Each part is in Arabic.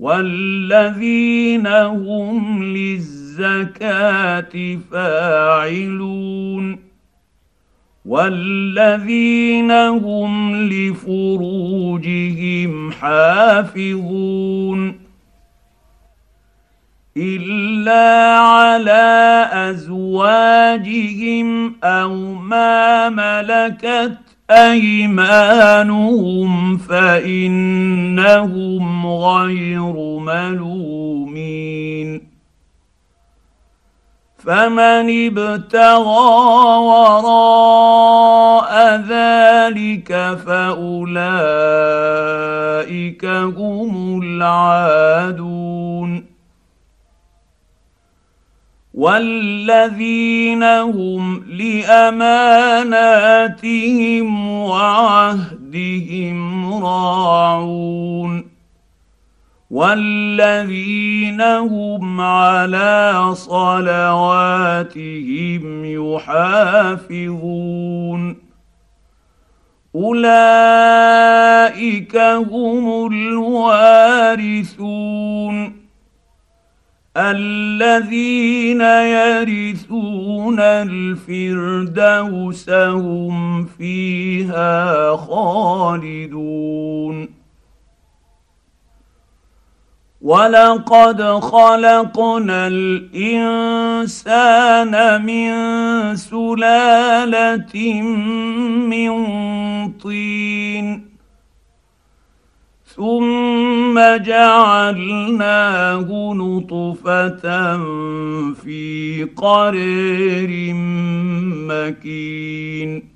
والذين هم للزكاه فاعلون والذين هم لفروجهم حافظون الا على ازواجهم أو ما ملكت أيمانهم فإنهم غير ملومين. فمن ابتغى وراء ذلك فأولئك هم العادون. والذين هم لاماناتهم وعهدهم راعون والذين هم على صلواتهم يحافظون اولئك هم الوارثون الذين يرثون الفردوس هم فيها خالدون. ولقد خلقنا الانسان من سلاله من طين. ثم جعلناه نطفة في قرير مكين.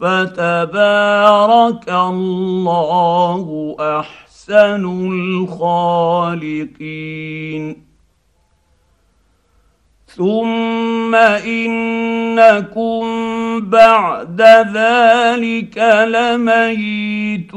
فتبارك الله أحسن الخالقين. ثم إنكم بعد ذلك لميتون.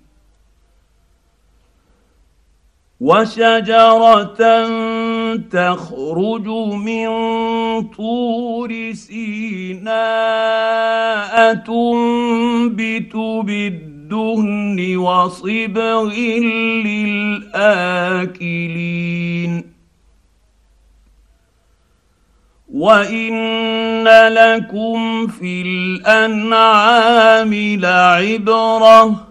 وشجرة تخرج من طور سيناء تنبت بالدهن وصبغ للآكلين. وان لكم في الانعام لعبره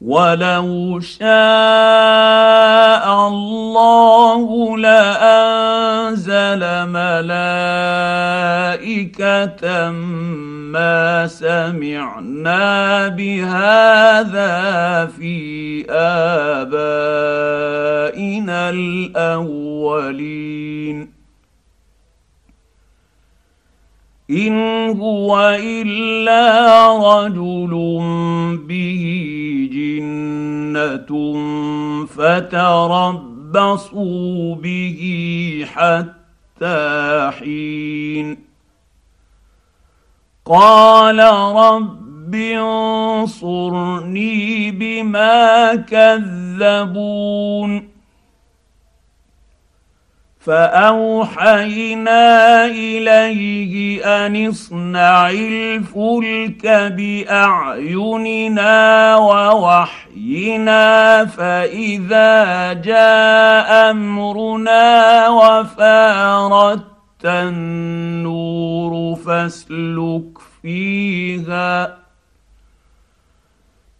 ولو شاء الله لانزل ملائكه ما سمعنا بهذا في ابائنا الاولين ان هو الا رجل به فتربصوا به حتى حين. قال رب انصرني بما كذبون. فأوحينا إليه أن اصنع الفلك بأعيننا ووحينا فإذا جاء أمرنا وفارت النور فاسلك فيها.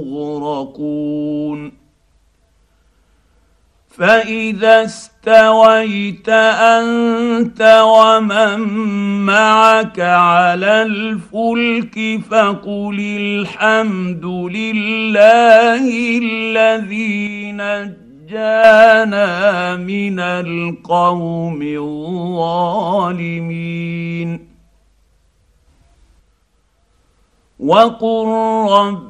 مغرقون فإذا استويت أنت ومن معك على الفلك فقل الحمد لله الذي نجانا من القوم الظالمين. وقل رب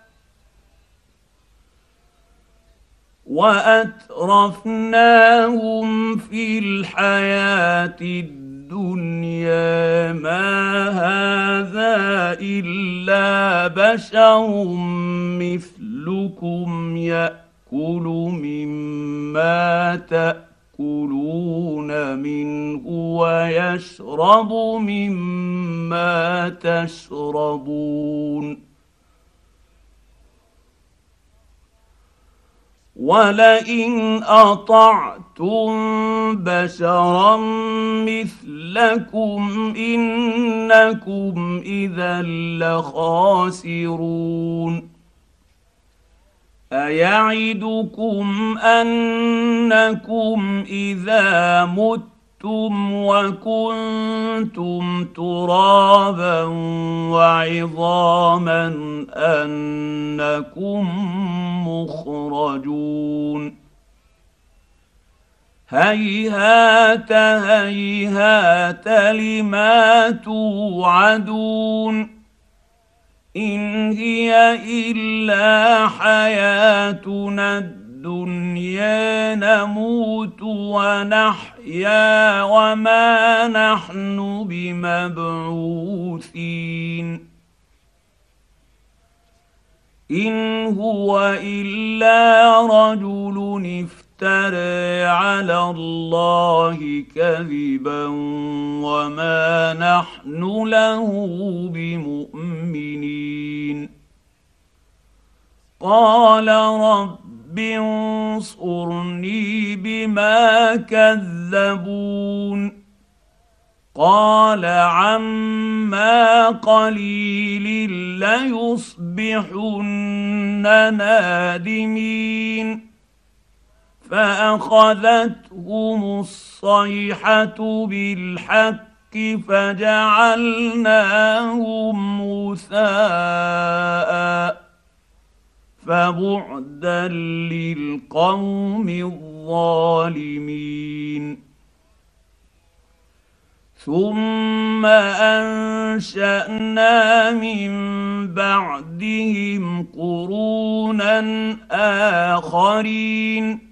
وأترفناهم في الحياة الدنيا. ما هذا إلا بشر مثلكم يأكل مما تأكلون منه ويشرب مما تشربون. ولئن أطعتم بشرا مثلكم إنكم إذا لخاسرون. أيعدكم أنكم إذا مت متم وكنتم ترابا وعظاما انكم مخرجون هيهات هيهات لما توعدون ان هي الا حياتنا الدنيا نموت ونحيا وما نحن بمبعوثين. إن هو إلا رجل افترى على الله كذبا وما نحن له بمؤمنين. قال رب رب انصرني بما كذبون قال عما قليل ليصبحن نادمين فاخذتهم الصيحه بالحق فجعلناهم غثاء فبعدا للقوم الظالمين. ثم أنشأنا من بعدهم قرونا آخرين.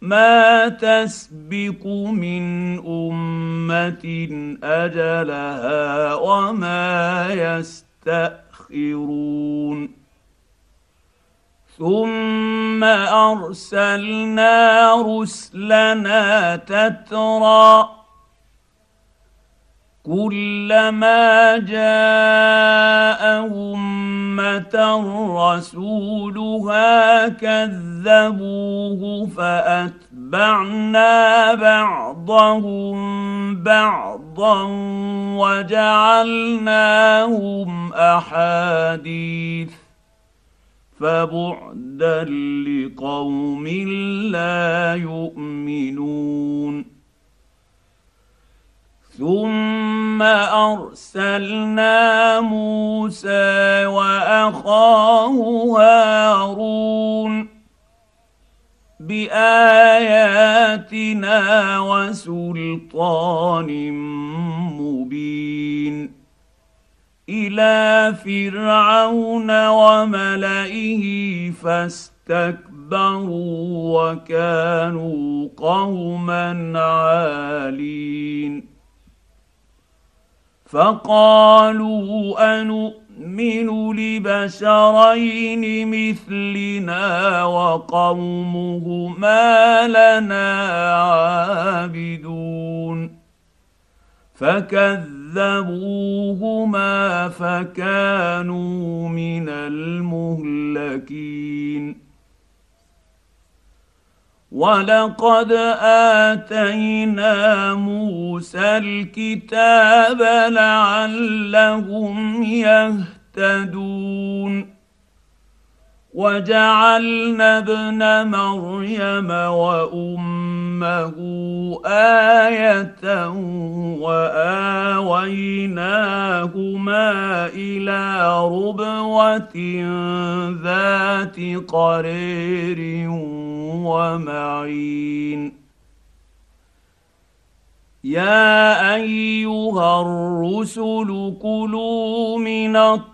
ما تسبق من أمة أجلها وما يستأخرون. ثم ارسلنا رسلنا تترى كلما جاء امه رسولها كذبوه فاتبعنا بعضهم بعضا وجعلناهم احاديث فبعدا لقوم لا يؤمنون. ثم أرسلنا موسى وأخاه هارون بآياتنا وسلطان مبين. إلى فرعون وملئه فاستكبروا وكانوا قوما عالين. فقالوا انومن لبشرين مثلنا وقومهما لنا عابدون. فكذبوهما فكانوا من المهلكين. ولقد اتينا موسى الكتاب لعلهم يهتدون. وجعلنا ابن مريم وامه امه إيه واويناهما إلى ربوه ذات قرير ومعين. يا ايها الرسل كلوا من الطيب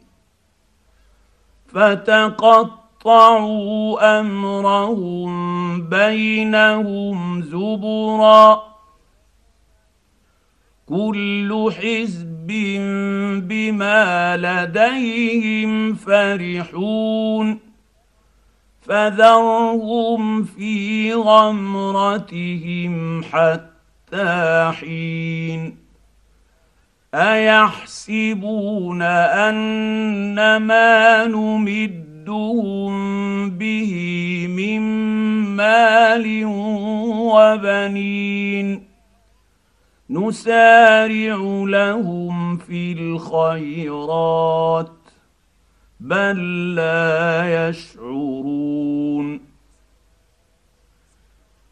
فتقطعوا أمرهم بينهم زبرا. كل حزب بما لديهم فرحون. فذرهم في غمرتهم حتى حين. أيحسبون أن ما نمدهم به من مال وبنين؟ نسارع لهم في الخيرات بل لا يشعرون.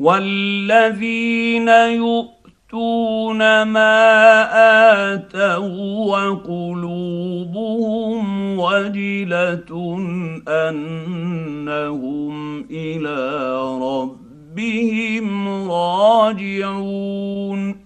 والذين يؤتون ما اتوا وقلوبهم وجله انهم إلى ربهم راجعون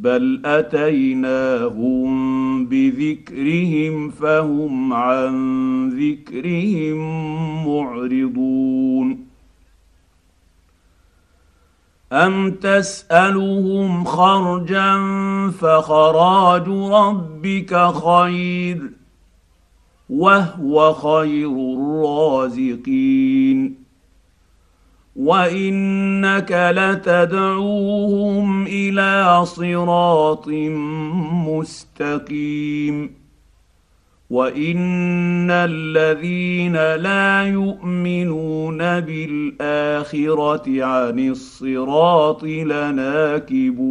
بل اتيناهم بذكرهم فهم عن ذكرهم معرضون ام تسالهم خرجا فخراج ربك خير وهو خير الرازقين وانك لتدعوهم إلى صراط مستقيم وان الذين لا يؤمنون بالاخره عن الصراط لناكبون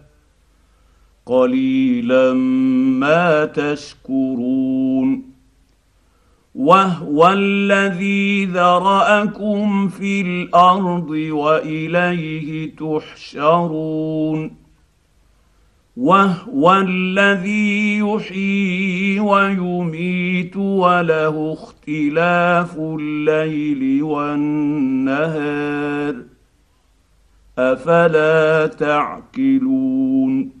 قليلا ما تشكرون وهو الذي ذرأكم في الأرض وإليه تحشرون وهو الذي يحيي ويميت وله اختلاف الليل والنهار أفلا تعقلون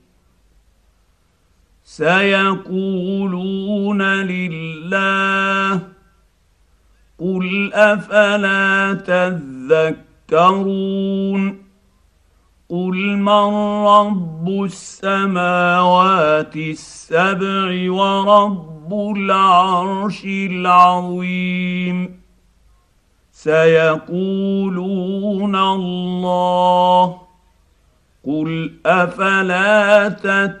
سيقولون لله قل أفلا تذكرون قل من رب السماوات السبع ورب العرش العظيم سيقولون الله قل أفلا تتقون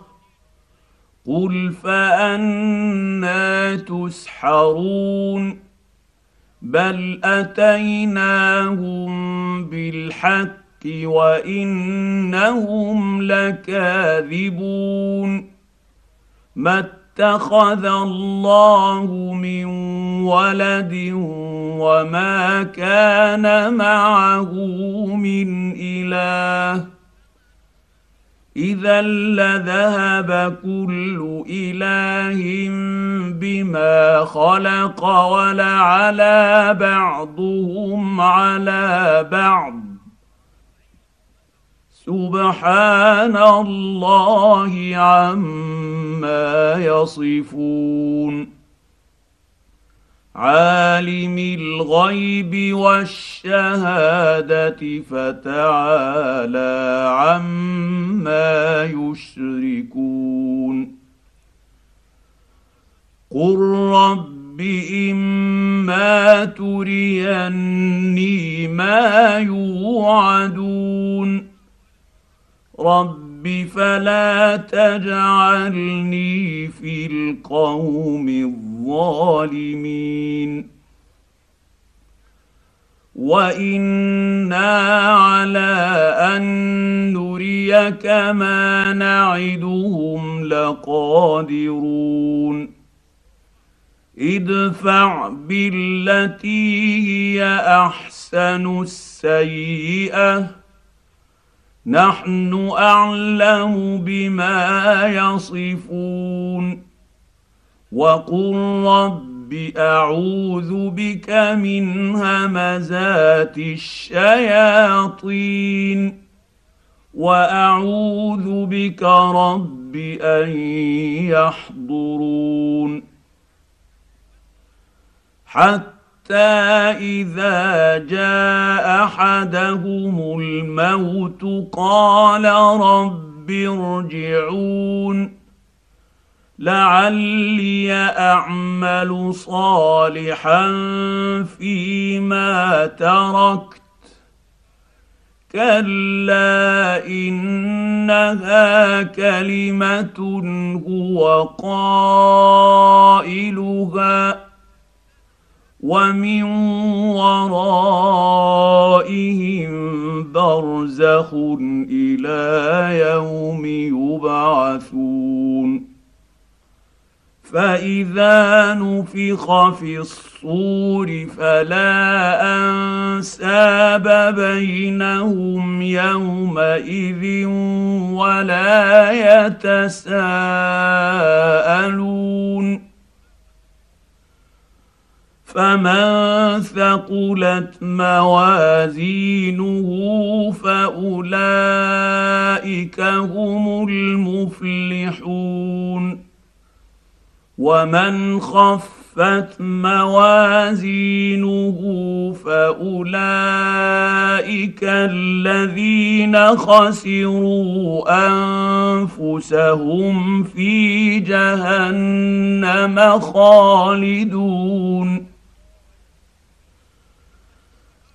قل فانا تسحرون بل اتيناهم بالحق وانهم لكاذبون ما اتخذ الله من ولد وما كان معه من اله إذا لذهب كل إله بما خلق ولعلى بعضهم على بعض. سبحان الله عما يصفون. عالم الغيب والشهادة فتعالى عما يشركون. قل رب اما تريني ما يوعدون. رب فلا تجعلني في القوم الظالمين وأنا على ان نريك ما نعدهم لقادرون ادفع بالتي هي احسن السيئه نحن أعلم بما يصفون. وقل رب أعوذ بك من همزات الشياطين. وأعوذ بك رب أن يحضرون. حتى اذا جاء احدهم الموت قال رب ارجعون لعلي اعمل صالحا فيما تركت كلا انها كلمه هو قائلها ومن ورائهم برزخ إلى يوم يبعثون. فإذا نفخ في الصور فلا أنساب بينهم يومئذ ولا يتساءلون. فمن ثقلت موازينه فاولئك هم المفلحون ومن خفت موازينه فاولئك الذين خسروا انفسهم في جهنم خالدون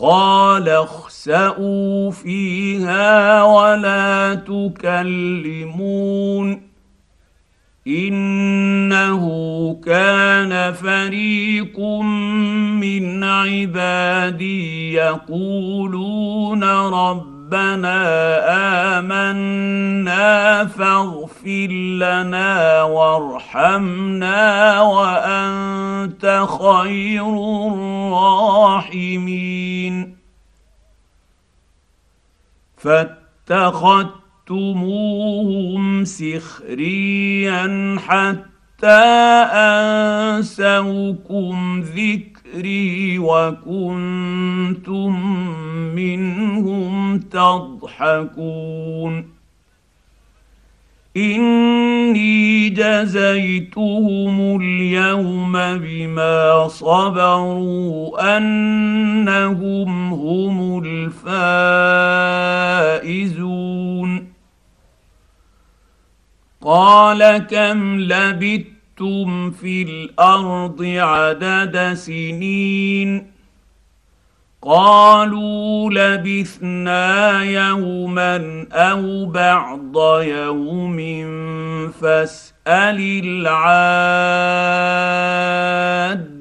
قال اخسأوا فيها ولا تكلمون إنه كان فريق من عبادي يقولون ربنا آمنا فاغفر لنا وارحمنا وأنت خير الراحمين. فاتخذتموهم سخريا حتى أنسوكم ذكري وكنتم منهم تضحكون. إني جزيتهم اليوم بما صبروا أنهم هم الفائزون. قال كم لبثتم في الأرض عدد سنين قالوا لبثنا يوما أو بعض يوم فاسال العادين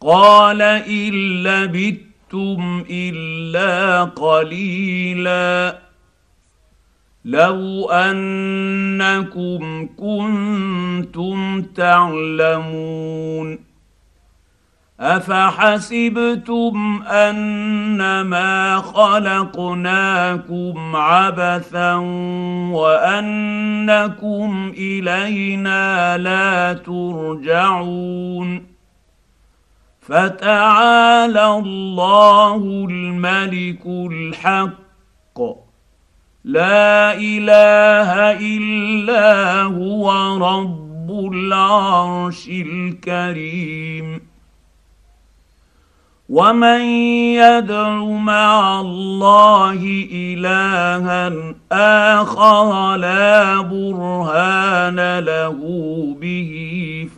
قال ان لبثتم الا قليلا لو انكم كنتم تعلمون افحسبتم انما خلقناكم عبثا وانكم الينا لا ترجعون فتعالى الله الملك الحق لا إله إلا هو رب العرش الكريم. ومن يدع مع الله إلها آخر لا برهان له به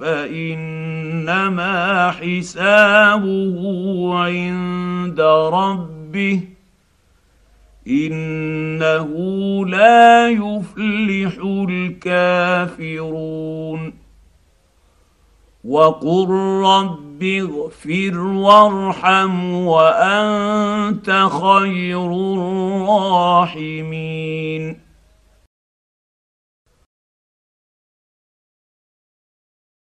فإنما حسابه عند ربه. إنه لا يفلح الكافرون. وقل رب اغفر وارحم وأنت خير الراحمين.